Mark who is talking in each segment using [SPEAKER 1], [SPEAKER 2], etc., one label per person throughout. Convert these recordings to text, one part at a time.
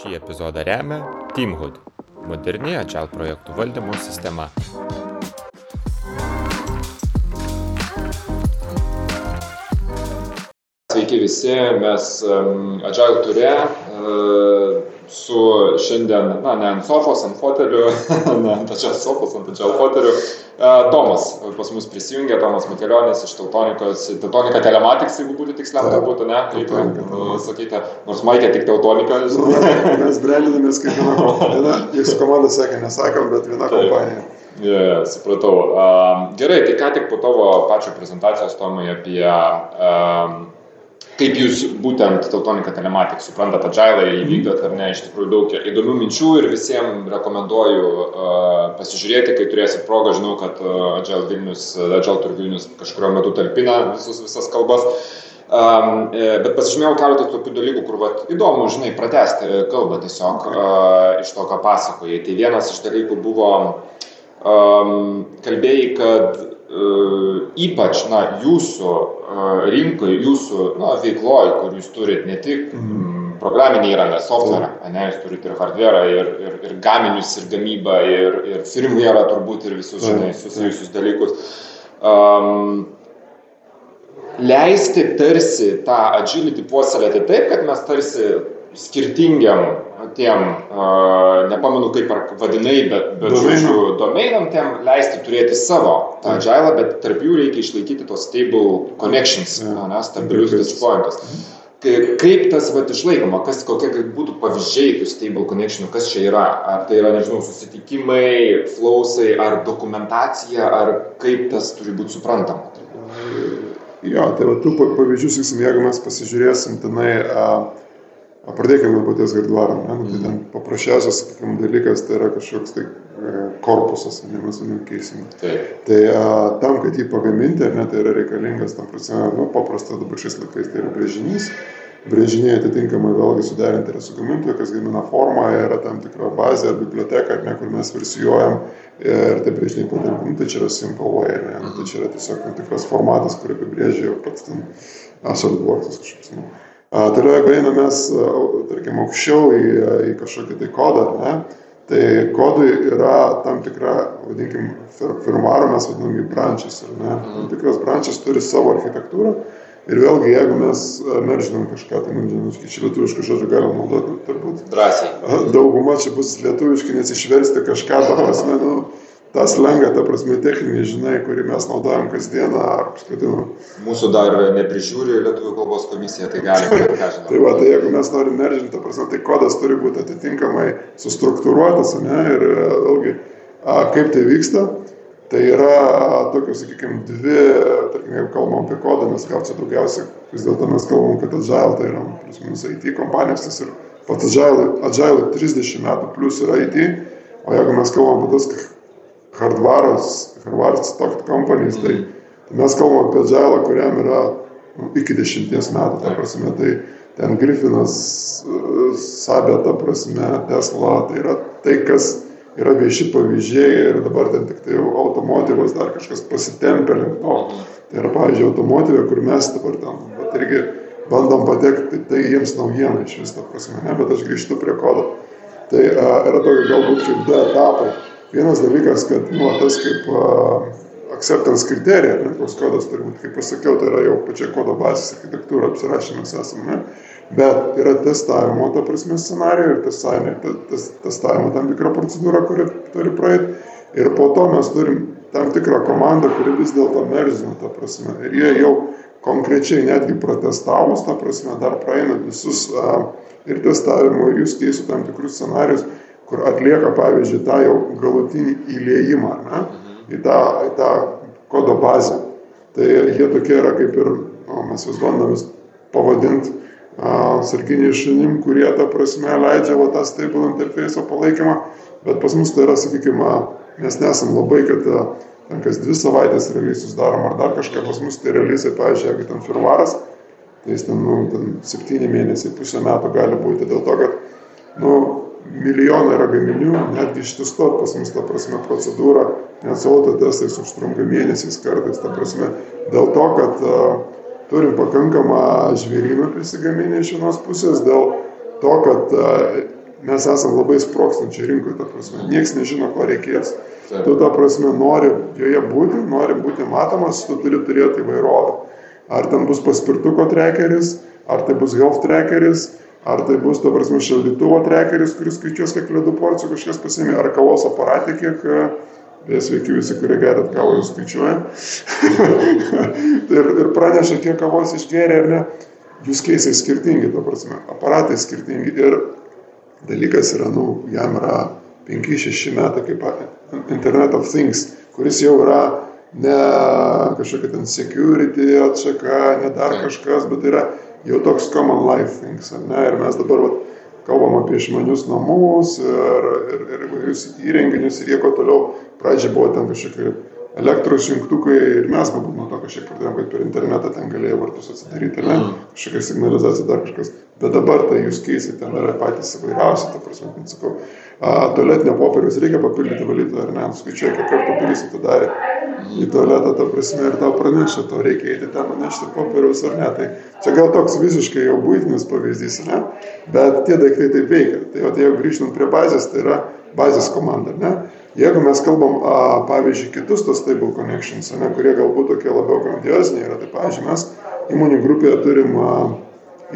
[SPEAKER 1] Šį epizodą remia Teamhood - moderni Agile projektų valdymo sistema.
[SPEAKER 2] Sveiki visi, mes Agile turė uh, su šiandien, na, ne ant sofos, ant fotelių, ne ant pačios sofos, ant Agile fotelių. Uh, Tomas pas mus prisijungė, Tomas Mikelionis iš Teutonikos, Teutonika Telematics, jeigu būtų tiksliau, tai būtų, ne, uh, sakyti, nors Maikė tik Teutonika.
[SPEAKER 3] Mes brandinamės kaip viena, viena jūsų komanda sakė, nesakėm, bet viena
[SPEAKER 2] Taip.
[SPEAKER 3] kompanija.
[SPEAKER 2] Yeah, supratau. Um, gerai, tai ką tik po tavo pačio prezentacijos, Tomai, apie um, kaip jūs būtent Teutonika Telematics suprantate Agile, įvykdot ar ne, iš tikrųjų daug įdomių minčių ir visiems rekomenduoju uh, pasižiūrėti, kai turėsit progą, žinau, kad Agile Vilnius, Agile Tour Vilnius kažkurio metu talpina visus, visas kalbas. Um, bet pasižymėjau keletą tokių dalykų, kur vat, įdomu, žinai, pratesti e, kalbą tiesiog uh, iš to, ką pasakojai. Tai vienas iš dalykų buvo, um, kalbėjai, kad ypač na, jūsų uh, rinkai, jūsų na, veikloje, kur jūs turite ne tik mm, programinį įrangą, software, ne, jūs turite ir hardware, ir, ir, ir gaminius, ir gamybą, ir, ir firmware turbūt, ir visus, žinai, susijusius dalykus. Um, leisti tarsi tą agility puoselėti taip, kad mes tarsi skirtingiam tiem, uh, nepamenu kaip ar vadinai, bet, bet žodžiu, domeinam tiem leisti turėti savo tą agilą, bet tarp jų reikia išlaikyti tos stable connections,
[SPEAKER 3] Ja.
[SPEAKER 2] ne, stabilius
[SPEAKER 3] Taip, taip.
[SPEAKER 2] touchpointus. Kai- Kaip tas vat, išlaikoma, kas, kokie būtų pavyzdžiai tų stable connectionų, kas čia yra? Ar tai yra, nežinau, susitikimai, flowsai, ar dokumentacija, ar kaip tas turi būti suprantama?
[SPEAKER 3] Jo, tai va tų pa- pavyzdžių, sakysim, jeigu mes pasižiūrėsim tenai, a, a, pradėkime nuo paties gardvaro, ne, nu, tai ten paprasčiausias, sakykim, dalykas tai yra kažkoks tai e, korpusas, ne mes vadinam.
[SPEAKER 2] Taip.
[SPEAKER 3] Tai a, tam, kad jį pagaminti, ne, tai yra reikalingas, tam prasme, nu, paprasta dabar šiais laikais tai yra brėžinys. Brėžiniai atitinkamai vėlgi suderinti yra su gamintoju, kas gamina formą, yra tam tikra bazė ar biblioteka, ne, kur mes versijuojam ir tie brėžiniai patenka, nu, tai čia yra ne, nu, tai čia yra tiesiog tam tikras formatas, kurį apibrėžia jau pats ten a, SolidWorks kažkoks. Nu. Toliau, jeigu einame mes, tarkim, aukščiau į, į kažkokį tai kodą, ne, Tai kodui yra tam tikra, vadinkim, fir- firmaro mes vadinam jį brančiais, ar ne? Tam tikras brančias turi savo architektūrą. Ir vėlgi, jeigu mes meržinom kažką, tai, nu, nežinau, čia lietuviškų žodžių galim naudoti, turbūt.
[SPEAKER 2] Drąsiai.
[SPEAKER 3] Dauguma čia bus lietuviškai, nes išversti kažką, ta prasme, nu, tas lengva, ta prasme, techninį, žinai, kurį mes naudojam kasdieną, ar apskritai, nu,
[SPEAKER 2] Mūsų dar neprižiūri Lietuvų kalbos komisija, tai galime, ką
[SPEAKER 3] Tai
[SPEAKER 2] žinau.
[SPEAKER 3] va, tai jeigu mes norim meržinti, ta prasme, tai kodas turi būti atitinkamai sustruktūruotas, ne, ir e, vėlgi, kaip tai vyksta, tai yra tokios, sakykime, dvi, tarkim, jeigu kalbam apie kodą, nes gal čia daugiausiai, vis dėlto mes kalbam, kad Agile tai yra, plus minus IT kompanijos, tas ir pats Agile, Agile 30 metų plus yra IT, o jeigu mes kalbam apie tas hardwaras, hardware stock companies, tai, tai mes kalbam apie Agile, kuriam yra nu, iki dešimties metų, ta prasme, tai ten Griffinas, e, Sabė, ta prasme, Tesla, tai yra tai, kas yra vieši pavyzdžiai ir dabar ten tik tai automotyvas dar kažkas pasitempė link to. Tai yra, pavyzdžiui, automotyvė, kur mes dabar ten, bet irgi bandom patekti, tai, jiems naujiena iš vis, ta prasme, ne, bet aš grįžtu prie kodo. Tai a, yra tokie galbūt kaip du etapai. Vienas dalykas, kad, nu, tas kaip a, acceptance kriterija, ne, koks kodas turi būti, kaip pasakiau, tai yra jau pačia kodo bazės architektūra apsirašymas esame, ne? bet yra testavimo, ta prasme, scenarijų ir testavimo, te- tes- testavimo tam tikra procedūra, kuri turi praeiti. Ir po to mes turim tam tikrą komandą, kuri vis dėlto merzina, ta prasme. Ir jie jau konkrečiai netgi protestavus, ta prasme, dar praeina visus a, ir testavimo, ir jūs keisų tam tikrus scenarius, kur atlieka, pavyzdžiui, tą jau galutinį įliejimą, ne? į tą, į tą kodo bazę. Tai jie tokie yra kaip ir, o, mes juos bandome pavadinti sarginiai šunim, kurie ta prasme leidžia va, tą stable interfejso palaikymą, bet pas mus tai yra, sakykime, mes nesam labai, kad ten kas dvi savaitės releasus darom ar dar kažką, pas mus tai releasai, pavyzdžiui, jeigu ten firvaras, tai jis ten, nu, ten septyni mėnesiai, pusę metų gali būti dėl to, kad, nu, milijonai yra gaminių, netgi ištistot pas mus, ta prasme, procedūra, net su autotestais užtrunka mėnesiais kartais, ta prasme, dėl to, kad uh, turim pakankamą žvėryną prisigaminę iš vienos pusės, dėl to, kad uh, mes esame labai sprokstančiai rinkoje, ta prasme, niekas nežino, ko reikės. Tu, ta prasme, nori joje būti, nori būti matomas, tu turi turėti įvairovę. Ar ten bus paspirtuko trekeris, ar tai bus health trekeris, ar tai bus, ta prasme, šaldytuvo trekeris, kuris skaičiuos, kiek ledų porcijų kažkas pasimė, ar kavos aparatė, kiek, e, beje, sveiki visi, kurie gerat kavą, jūs skaičiuoja. ir, ir praneša, kiek kavos išgeria ar ne. Jūs keisai skirtingi, ta prasme, aparatai skirtingi. Ir dalykas yra, nu, jam yra 5-6 metai kaip Internet of Things, kuris jau yra ne kažkokia ten security atšaka, ne dar kažkas, bet yra jau toks common life things, ar ne? Ir mes dabar vat, kalbam apie išmanius namus ir, ir, ir įvairius įrenginius ir jie ko toliau pradžiai buvo ten kažkokie elektros jungtukai ir mes galbūt nuo to kažkiek pradėjom, kad per internetą ten galėjo vartus atsidaryti, ne? kažkokia signalizacija, dar kažkas. Bet dabar tai jūs keisite, ten yra patys įvairiausi, ta prasme, kaip sakau, tualetinio popieriaus reikia papildyti valytoją ar ne, skaičiuoja, kiek kartų papildysi tu darė į tualetą, ta prasme, ir tau praneša, to reikia eiti ten nunešti popieriaus ar ne. Tai čia gal toks visiškai jau būtinis pavyzdys, ne? bet tie daiktai taip veikia. Tai o tai jeigu grįžtant prie bazės, tai yra bazės komanda, ne? Jeigu mes kalbam, a, pavyzdžiui, kitus tos stable connections, ne, kurie galbūt tokie labiau grandioziniai yra, tai pavyzdžiui, mes įmonių grupėje turim a,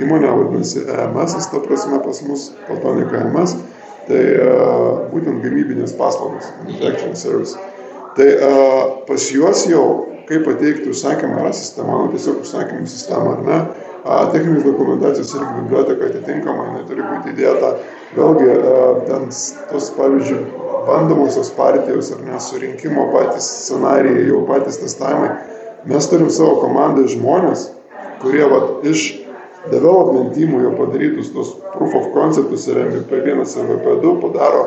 [SPEAKER 3] įmonę, vadinasi EMS, ta prasme pas mus, Paltonika EMS, tai a, būtent gamybinės paslaugos, manufacturing service. Tai a, pas juos jau, kaip pateikti užsakymą, yra sistema, nu, tiesiog užsakymų sistema, ar ne, techninės dokumentacijos irgi biblioteka atitinkama, jinai turi būti įdėta. Vėlgi, a, ten tos, pavyzdžiui, bandomosios partijos ar nesurinkimo patys scenarijai, jau patys testavimai. Mes turim savo komandą žmonės, kurie vat, iš development teamų jau padarytus tos proof of conceptus ir MVP1 ir MVP2 padaro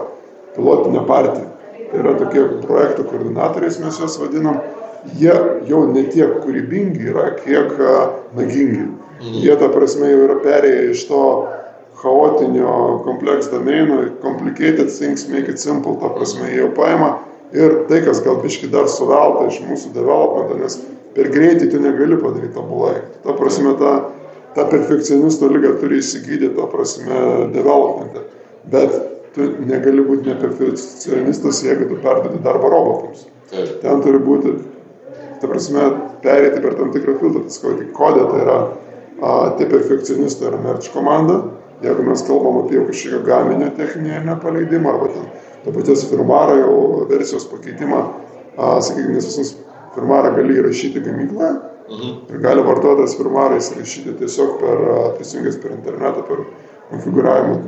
[SPEAKER 3] pilotinę partiją. Tai yra tokie projektų koordinatoriais mes juos vadinam. Jie jau ne tiek kūrybingi yra, kiek nagingi. Jie, ta prasme, jau yra perėję iš to chaotinio complex domaino, complicated things make it simple, ta prasme, jie jau paima ir tai, kas gal biški dar suvelta iš mūsų developmento, nes per greitį tu negali padaryti tobulai. Ta prasme, ta, ta perfekcionisto lyga turi įsigydyti, ta prasme, developmente. Bet tu negali būti neperfekcionistas, jeigu tu perdodi darbą robotams.
[SPEAKER 2] Taip.
[SPEAKER 3] Ten turi būti, ta prasme, perėti per tam tikrą filtrą, tas kodė, tai yra a, tie perfekcionistai yra merch komanda, jeigu mes kalbam apie kažkokio gaminio techninį nepaleidimą arba ten to paties firmaro jau versijos pakeitimą, a, sakykime, nes visus firmarą gali įrašyti gamykloje
[SPEAKER 2] Mhm.
[SPEAKER 3] gali vartotojas firmarą įsirašyti tiesiog per, prisijungęs per internetą, per konfigūravimo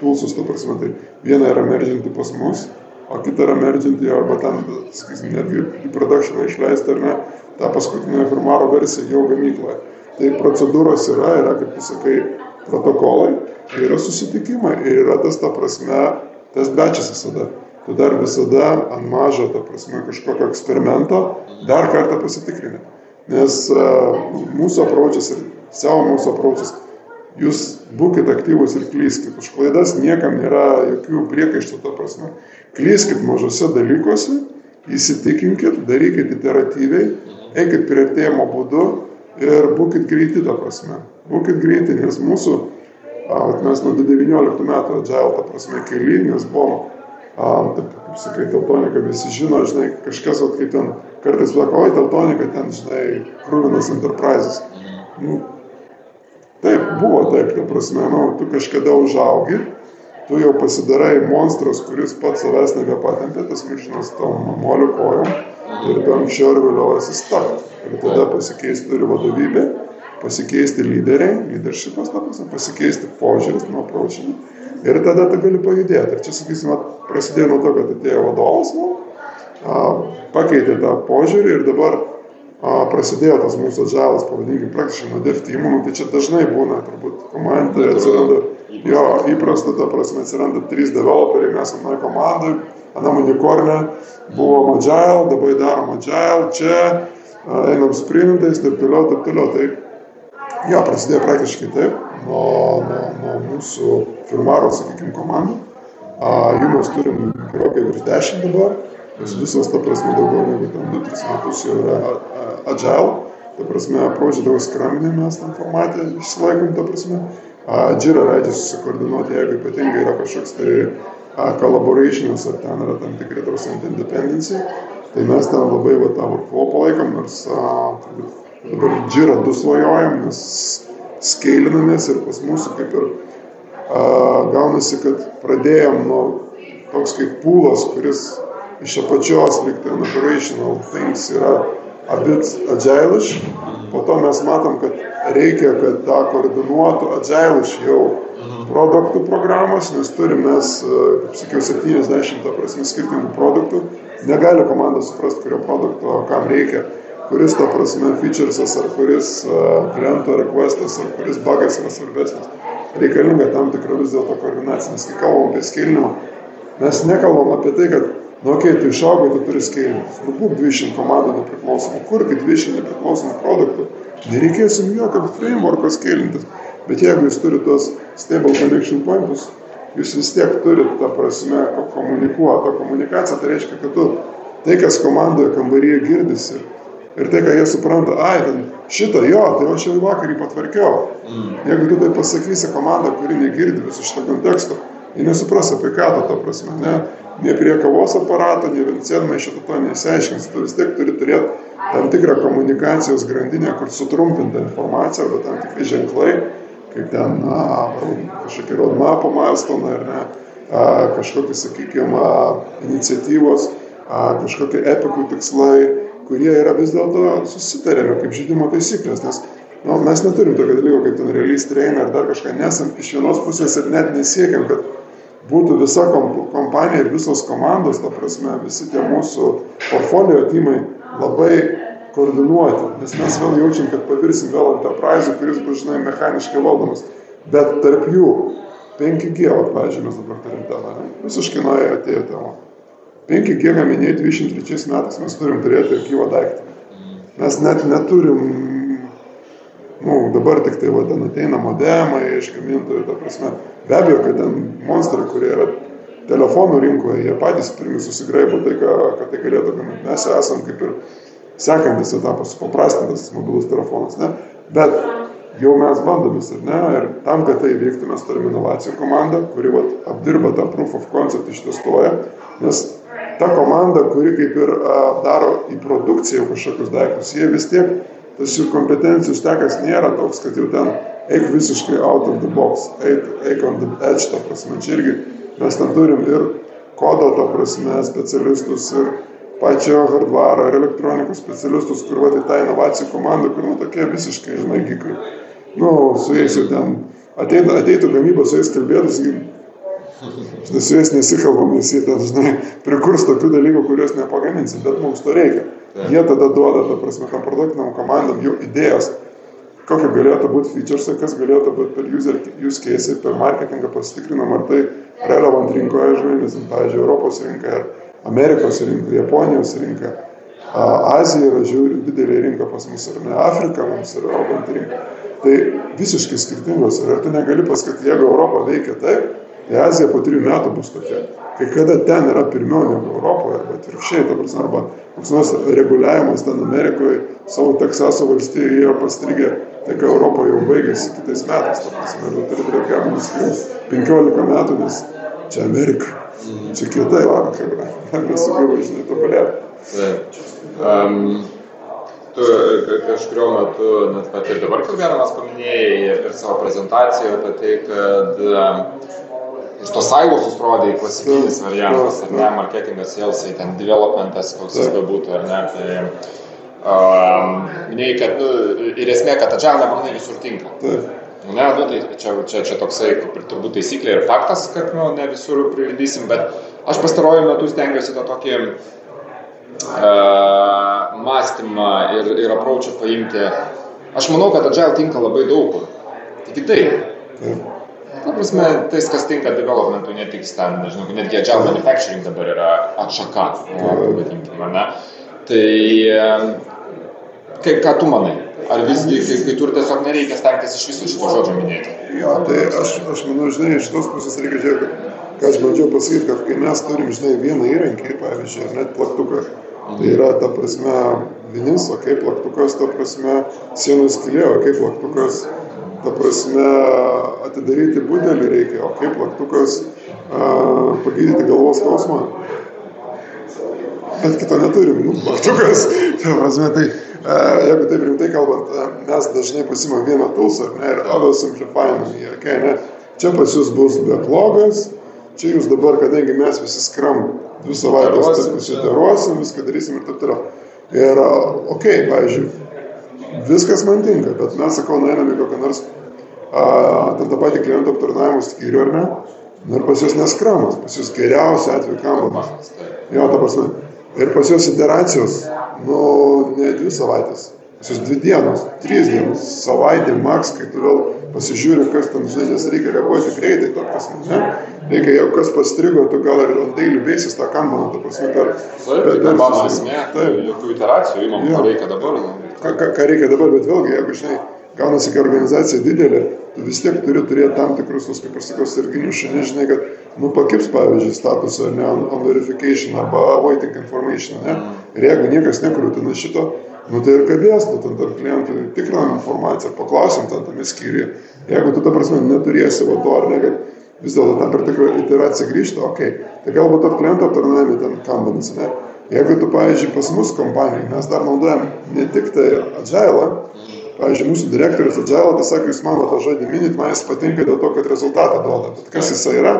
[SPEAKER 3] tulsus, ta prasme, tai viena yra meržinti pas mus, o kita yra meržinti arba ten, sakysim, netgi į produkciją išleisti ar ne, tą paskutinę firmaro versiją jau gamykloje. Tai procedūros yra, yra, kaip tu sakai, protokolai, yra susitikimai ir yra tas, ta prasme, tas bečias visada. Tu dar visada ant mažo, ta prasme, kažkokio eksperimento dar kartą pasitikrini. Nes uh, mūsų apročias ir savo mūsų apročias, jūs būkite aktyvus ir klyskit. Už klaidas niekam nėra jokių priekaištų, ta prasme. Klyskit mažose dalykuose, įsitikinkit, darykit iteratyviai, eikit prieartėjimo būdu ir būkit greiti, ta prasme. Būkit greiti, nes mūsų mes nuo 19 metų Agile, ta prasme, keli, nes buvom, taip, kaip sakai, teltonika visi žino, žinai, kažkas, kaip ten kartais sako, oi, teltonika ten, žinai, krūvinas enterprises. Nu, taip, buvo taip, ta prasme, nu, tu kažkada užaugi, tu jau pasidarai monstras, kuris pats savęs nebepatempė, tas milžinas tavo mamolių kojom ir tu anksčiau ir vėliau esi stak. Ir tada pasikeisti turi vadovybė pasikeisti lyderiai, leadershipas, ta prasme, pasikeisti požiūris nuo prošinį ir tada tu gali pajudėti. Ir čia, sakysim, prasidėjo nuo to, kad atėjo vadovas, nu, pakeitė tą požiūrį ir dabar a, prasidėjo tas mūsų atžalas, pavadinkime, praktiškai nuo dev teamų, nu, tai čia dažnai būna, turbūt, komandai atsiranda, jo, įprasta, ta prasme, atsiranda trys developeriai, mes anoje komandai, anam unikorne, buvom agile, dabar darom agile, čia, einam sprintais, taip toliau, taip toliau. Tai Jo, prasidėjo praktiškai taip, nuo, nuo, nuo mūsų firmaro, sakykime, komandų. Jų mes turim gerokai virš 10 dabar, nes visos, ta prasme, daugiau negu ten 2-3 metus jau yra agile. Ta prasme, prožydavo skraminį mes tam formatė išsilaikom, ta prasme. a, Jira leidžia susikoordinuoti, jeigu ypatingai yra kažkoks tai collaborationas, ar ten yra tam tikri tos independency, tai mes ten labai va, tą workflow palaikom, nors a, dabar Jira du svajojam, nes skailinamės ir pas mūsų kaip ir a, gaunasi, kad pradėjom nuo toks kaip pūlas, kuris iš apačios liktai operational things yra a bit agilish, po to mes matom, kad reikia, kad tą koordinuotų agilish jau produktų programos, nes turime mes, e, kaip sakiau, 70 ta prasme skirtingų produktų, negali komanda suprasti, kurio produkto kam reikia, kuris ta prasme featuresas, ar kuris uh, kliento requestas, ar kuris bugas yra svarbesnis. Reikalinga tam tikra vis dėlto koordinacija, nes kai kalbam apie skilinimą, mes nekalbam apie tai, kad Nu, okei, okay, tu išaugai, tu turi skailinus. Nu, būk 200 komandų nepriklausomų. Kurkit 200 nepriklausomų produktų. Nereikės jums jokio frameworko skailintis. Bet jeigu jūs turite tos stable connection pointus, jūs vis tiek turite tą prasme komunikuoti. O komunikacija tai reiškia, kad tu tai, kas komandoje kambaryje girdisi ir tai, ką jie supranta, ai, ten šitą jo, tai aš jau vakar jį patvarkiau. Mm. Jeigu tu tai pasakysi komanda, kuri negirdi viso šito konteksto, jie nesupras apie ką tu, ta prasme, ne? nei prie kavos aparato, nei viencenmaišio tu to neįsiaiškinsi. Tu vis tiek turi turėti tam tikrą komunikacijos grandinę, kur sutrumpinta informacija arba tam tikri ženklai, kaip ten a, kažkokie roadmapų milestone ar ne, a, kažkokie, sakykime, iniciatyvos, a, kažkokie epikų tikslai, kurie yra vis dėlto susitarėme kaip žaidimo taisyklės, nes nu, mes neturim tokio dalyko kaip ten release train ar dar kažką, nesam iš vienos pusės ir net nesiekiam, kad būtų visa kompanija ir visos komandos, ta prasme, visi tie mūsų portfolio timai labai koordinuoti, nes mes vėl jaučiam, kad pavirsim vėl enterprise, kuris bus, žinai, mechaniškai valdomas. Bet tarp jų 5G, o, pavyzdžiui, mes dabar turim ten, visiškai nauja atėjo tema. 5G gaminiai 23 metais mes turim turėti archyvo daiktą. Mes net neturim nu, dabar tik tai va, ten ateina modemai iš gamintojų, ta prasme, be abejo, kad ten monstrai, kurie yra telefonų rinkoje, jie patys pirmi susigraibo tai, ką, kad tai galėtų gaminti. Mes esam kaip ir sekantis etapas, supaprastintas mobilus telefonas, ne? Bet jau mes bandomis, ar ne? Ir tam, kad tai vyktų, mes turime inovacijų komandą, kuri vat, apdirba tą proof of concept ištestuoja, nes ta komanda, kuri kaip ir a, daro į produkciją kažkokius daiktus, jie vis tiek tas jų kompetencijų stekas nėra toks, kad jau ten eik visiškai out of the box, eik, eik on the edge, ta prasme. Čia irgi mes ten turim ir kodo, ta prasme, specialistus, ir pačio hardware, ir elektronikos specialistus, kur va, tai ta inovacijų komanda, kur nu tokie visiškai, žinai, gikai. Nu, su jais jau ten ateitų, ateitų gamyba, su jais kalbėtus, su jais nesikalbam, nes jie ten, žinai, prikurs tokių dalykų, kuriuos nepagaminsi, bet mums to reikia. Jie tada duoda, ta prasme, tam produktiniam komandam jų idėjos, kokie galėtų būti features, kas galėtų būti per user use case, per marketingą pasitikrinam, ar tai relevant rinkoje, žinai, nes, pavyzdžiui, Europos rinka, ar Amerikos rinka, Japonijos rinka. Azija yra žiūri didelė rinka pas mus, ar ne, Afrika mums yra auganti rinka. Tai visiškai skirtingos ir tu negali pasakyti, jeigu Europa veikia taip, Tai Azija po trijų metų bus tokia. Kai kada ten yra pirmiau negu Europoje, arba atvirkščiai, arba koks nors reguliavimas ten Amerikoje, savo Teksaso valstijoje yra pastrigę, tai ką Europoje jau baigėsi kitais metais, ta prasme, ir turi turėti jam 15 metų, nes čia Amerika, čia lanka yra, nesugeba, žinai, tobulėti.
[SPEAKER 2] Um, tu kažkurio metu, net pat ir dabar, mes paminėjai ir savo prezentacijoje apie tai, kad iš tos sailos rodai klasikinis variantas, ar ne, marketingas, salesai, ten developmentas, koks jis bebūtų, ar ne. Tai, um, minėjai, kad nu, ir esmė, kad agile nebūtinai visur tinka. Ne, nu, tai čia, čia, čia toksai kaip ir turbūt taisyklė ir faktas, kad nu, ne visur prilydysim, bet aš pastaruoju metu stengiuosi tą tokį uh, mąstymą ir, ir approachą paimti. Aš manau, kad agile tinka labai daug. Tik taip. Taip. Na, prasme, tai, kas tinka developmentui, ne tik ten, nežinau, netgi agile manufacturing dabar yra atšaka, pavadinkime, ne? Tai kaip, ką tu manai? Ar visgi, kai, kai tur tiesiog nereikia stengtis iš visų šito žodžio minėti?
[SPEAKER 3] Jo, tai aš, aš manau, žinai, iš tos pusės reikia žiūrėti, ką aš bandžiau pasakyti, kad kai mes turim, žinai, vieną įrankį, pavyzdžiui, net plaktuką, tai yra, ta prasme, vinis, o kaip plaktukas, ta prasme, sienos skylė, o kaip plaktukas, ta prasme, atidaryti budelį reikia, o kaip plaktukas a, pagydyti galvos skausmą. Bet kito neturim, nu, plaktukas. Tai prasme, tai a, jeigu taip rimtai kalbant, a, mes dažnai pasimam vieną tulsą, ne, ir auto simplifying okay, ne. Čia pas jūs bus backlogas, čia jūs dabar, kadangi mes visi skram dvi savaitės, susiteruosim, viską darysim ir taip toliau. Ir, okei, okay, pavyzdžiui, viskas man tinka, bet mes, sakau, nueinam į kokią nors ten tą patį klientų aptarnavimo skyrių, ar ne? Nu, ir pas jūs neskramas, pas jūs geriausiu atveju kambamas. Jo, ta prasme. Ir pas jūs iteracijos, nu, ne dvi savaitės, pas jūs dvi dienos, trys dienos, savaitė, maks, kai vėl pasižiūri, kas ten, žinai, nes reikia reaguoti greitai, ta prasme, ne? Reikia, jeigu kas pastrigo, tu gal ir ant daily basis tą kambaną, ta prasme, per...
[SPEAKER 2] Taip, tai
[SPEAKER 3] per-
[SPEAKER 2] esmė,
[SPEAKER 3] Taip.
[SPEAKER 2] jokių iteracijų, imam,
[SPEAKER 3] Jo.
[SPEAKER 2] ko reikia dabar. nu.
[SPEAKER 3] ką, ką, ką reikia dabar, bet vėlgi, jeigu, žinai, gaunasi, kai organizacija didelė, tu vis tiek turi turėti tam tikrus, tos, kaip aš sakau, sarginius šunį, žinai, kad, nu, pakips, pavyzdžiui, statusą, ne, on, on verification arba awaiting information, ne, ir jeigu niekas nekrūtina šito, nu, tai ir kabės, nu, ten tarp klientų tikrinam informaciją, paklausim ten tame skyriuje, jeigu tu, ta prasme, neturėsi va to, ar ne, kad vis dėlto tam per tikrą iteraciją grįžta, okei, okay. tai galbūt tarp klientų aptarnavime ten kambanas, ne, Jeigu tu, pavyzdžiui, pas mus kompanijai, mes dar naudojam ne tik tai agile, pavyzdžiui, mūsų direktorius agile, tai sakė, jūs mano tą žodį minit, man jis patinka dėl to, kad rezultatą duoda. Bet kas jisai yra,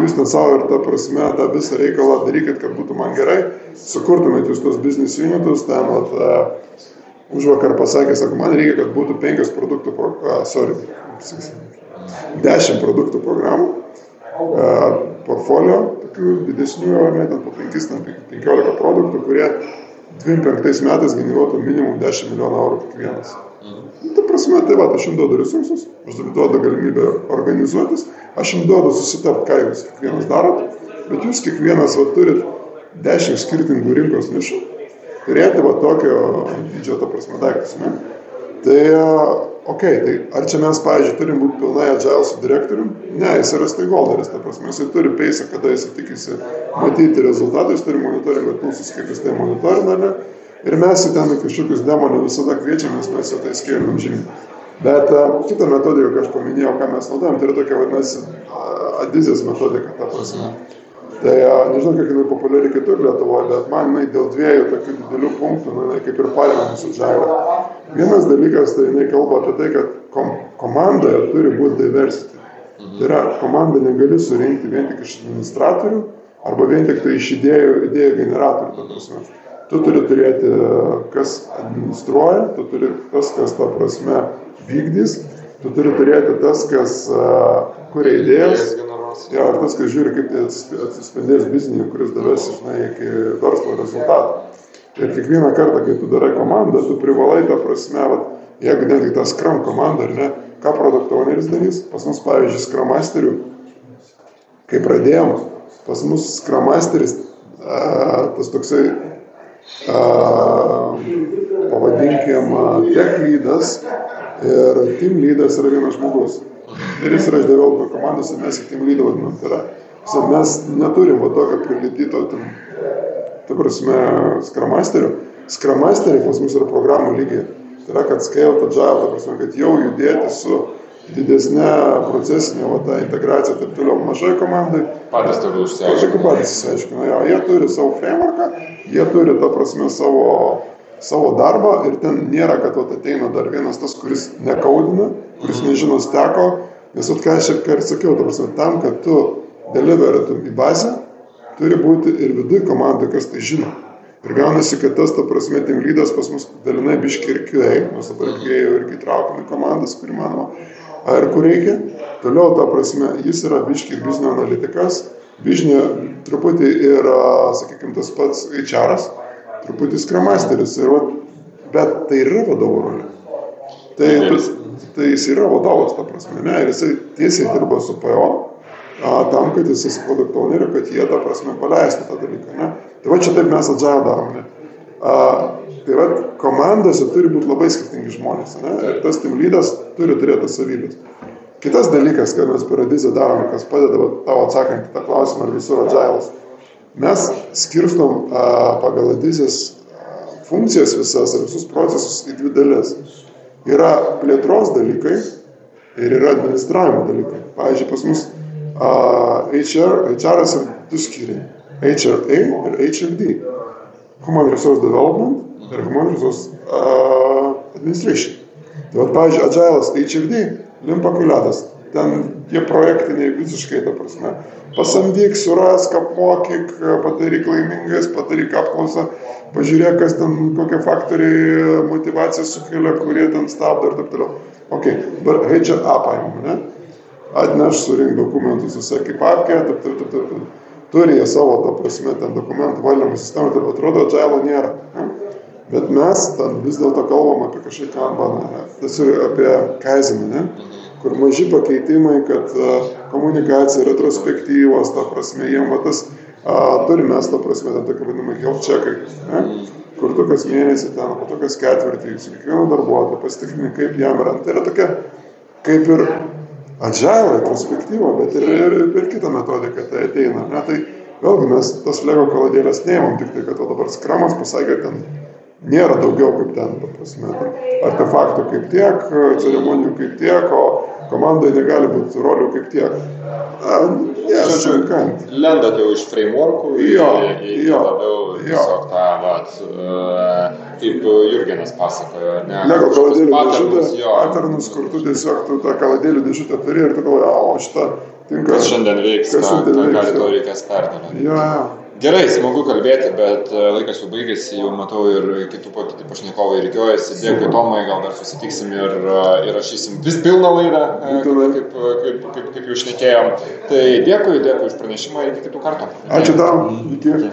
[SPEAKER 3] jūs net savo ir tą prasme, tą visą reikalą darykit, kad būtų man gerai, sukurtumėt jūs tos business unitus, ten, vat, uh, užvakar pasakė, sako, man reikia, kad būtų penkios produktų, pro, uh, sorry, dešimt produktų programų, uh, portfolio, tokių didesnių, ar ne, ten po 5, ten 15 produktų, kurie 25 metais generuotų minimum 10 milijonų eurų kiekvienas. Nu, ta prasme, tai va, aš jums duodu resursus, aš jums duodu galimybę organizuotis, aš jums duodu susitart, ką jūs kiekvienas darot, bet jūs kiekvienas va, turit 10 skirtingų rinkos nišų, turėti va tokio dydžio, ta prasme, daiktus. Ne? Tai, ok, tai ar čia mes, pavyzdžiui, turim būti pilnai agile su direktorium? Ne, jis yra stakeholderis, ta prasme, jis turi peisą, kada jis tikisi matyti rezultatą, jis turi monitoringo tulsus, kaip jis tai monitorina, ne? Ir mes į ten kažkokius demonų visada kviečiam, nes mes jau tai skėlėm žymiai. Bet uh, kitą metodiką, ką aš paminėjau, ką mes naudojam, tai yra tokia vadinasi adizės metodika, ta prasme. Tai uh, nežinau, kiek jinai populiari kitur Lietuvoje, bet man jinai dėl dviejų tokių didelių punktų, nu, jinai kaip ir paremia mūsų džiavą. Vienas dalykas, tai jinai kalba apie tai, kad kom komandoje turi būti diversity. Tai yra, komandą negali surinkti vien tik iš administratorių arba vien tik tai iš idėjų, idėjų generatorių. Tu turi turėti, kas administruoja, tu turi tas, kas ta prasme vykdys, tu turi turėti tas, kas kuria idėjas, ir tas, kas žiūri, kaip tai atsisp- atsispindės biznėje, kuris davės, žinai, iki verslo rezultatų. Ir kiekvieną kartą, kai tu darai komandą, tu privalai tą prasme, vat, jeigu netgi ta Scrum komanda, ar ne, ką produkto owneris darys, pas mus, pavyzdžiui, Scrum Masterių, kai pradėjom, pas mus Scrum Masteris, a, tas toksai, pavadinkim, tech lydas ir team lydas yra vienas žmogus. Ir jis yra iš developer komandos ir mes į team lydą vadinam. Tai yra, mes neturim va tokio prilidyto, ten, ta prasme, skramasterio. Skramasteriai pas mus yra programų lygiai. Tai yra, kad scale, agile, ta prasme, kad jau judėti su didesnė procesinė va, ta integracija, taip toliau, mažai komandai.
[SPEAKER 2] Patys turi užsiaiškinti.
[SPEAKER 3] patys išsiaiškina, jo, jie turi savo frameworką, jie turi, ta prasme, savo, savo darbą ir ten nėra, kad vat, ateina dar vienas tas, kuris nekaudina, kuris nežino steko, nes, vat, ką aš ir ką ir sakiau, ta prasme, tam, kad tu deliveratum į bazę, turi būti ir viduje komandai, kas tai žino. Ir gaunasi, kad tas, ta prasme, team lydas pas mus dalinai biški ir QA, mes dabar QA irgi traukiame komandas, kur įmanoma, ar kur reikia. Toliau, ta prasme, jis yra biški biznio analitikas, biznio truputį ir, sakykime, tas pats HR, truputį skramasteris, ir, bet tai yra vadovo rolė. Tai, tai jis yra vadovas, ta prasme, ne, ir jisai tiesiai dirba su PO, a, tam, kad jisai su produkt owneriu, kad jie, ta prasme, paleistų tą dalyką, ne. Tai va čia taip mes agile darom, ne. A, tai va, komandose turi būti labai skirtingi žmonės, ne, ir tas team lydas turi turėti savybės. Kitas dalykas, ką mes per Adizę darome, kas padeda tavo atsakant tą klausimą, ar visur agilas. Mes skirstom a, pagal Adizės a, funkcijas visas ir visus procesus į dvi dalis. Yra plėtros dalykai, ir yra administravimo dalykai. Pavyzdžiui, pas mus uh, HR, HR yra du skyriai. HRA ir HRD. Human Resource Development ir Human Resource uh, Administration. Tai vad, pavyzdžiui, Agile'as HRD, limpa kuliadas. Ten tie projektiniai visiškai, ta prasme. Pasamdyk, surask, apmokyk, padaryk laimingais, padaryk apklausą, pažiūrėk, kas ten, kokie faktoriai motivaciją sukelia, kurie ten stabdo ir taip toliau. Ok, dabar HRA paimam, ne? Atneš, surink dokumentus, visą kaip apkė, taip, taip, taip, taip. taip. Turi jie savo, ta prasme, ten dokumentų valdymo sistemą, tai atrodo, Agile nėra. Ne? Bet mes ten vis dėlto kalbam apie kažkokį kanbaną, tiesiog apie kaiziną, ne? kur maži pakeitimai, kad a, komunikacija, retrospektyvos, ta prasme, jiem tas, turime ta prasme, ten tokie vadinamai health checkai, ne? kur tu kas mėnesį ten, po to kas ketvirtį, su kiekvienu darbuotoju pasitikrini, kaip jam yra. Tai yra tokia, kaip ir agile retrospektyva, bet ir, ir, ir kita metodika tai ateina. Ne? Tai vėlgi mes tas lego kaladėlės neimam, tik tai, kad dabar skramas pasakė, ten nėra daugiau kaip ten, ta prasme, artefaktų kaip tiek, ceremonijų kaip tiek, o komandai negali būti rolių kaip tiek. A, ne, sunkant.
[SPEAKER 2] Lendat jau iš frameworkų į,
[SPEAKER 3] Jo,
[SPEAKER 2] į, į
[SPEAKER 3] jo,
[SPEAKER 2] labiau tiesiog tą, vat, uh, kaip Jurgenas pasakojo, ne?
[SPEAKER 3] Lego kaladėlių
[SPEAKER 2] jo.
[SPEAKER 3] paternus, kur tu tiesiog tu tą kaladėlių dėžutę turi ir tu galvoji, o šitą tinka.
[SPEAKER 2] Kas šiandien veiks,
[SPEAKER 3] Kas
[SPEAKER 2] ką,
[SPEAKER 3] šiandien
[SPEAKER 2] ką
[SPEAKER 3] veiks,
[SPEAKER 2] gali
[SPEAKER 3] jo.
[SPEAKER 2] to reikės perdėlioti.
[SPEAKER 3] Jo.
[SPEAKER 2] Gerai, smagu kalbėti, bet e, laikas jau baigėsi, jau matau ir kitų pat- pašnekovai reikiuojasi. Dėkui Tomai, gal dar susitiksim ir e, įrašysim vis pilną laidą, e, kaip, kaip, kaip, kaip, jau šnekėjom. Tai dėkui, dėkui už pranešimą, iki kitų kartų.
[SPEAKER 3] Ačiū tau, iki.
[SPEAKER 2] Iki.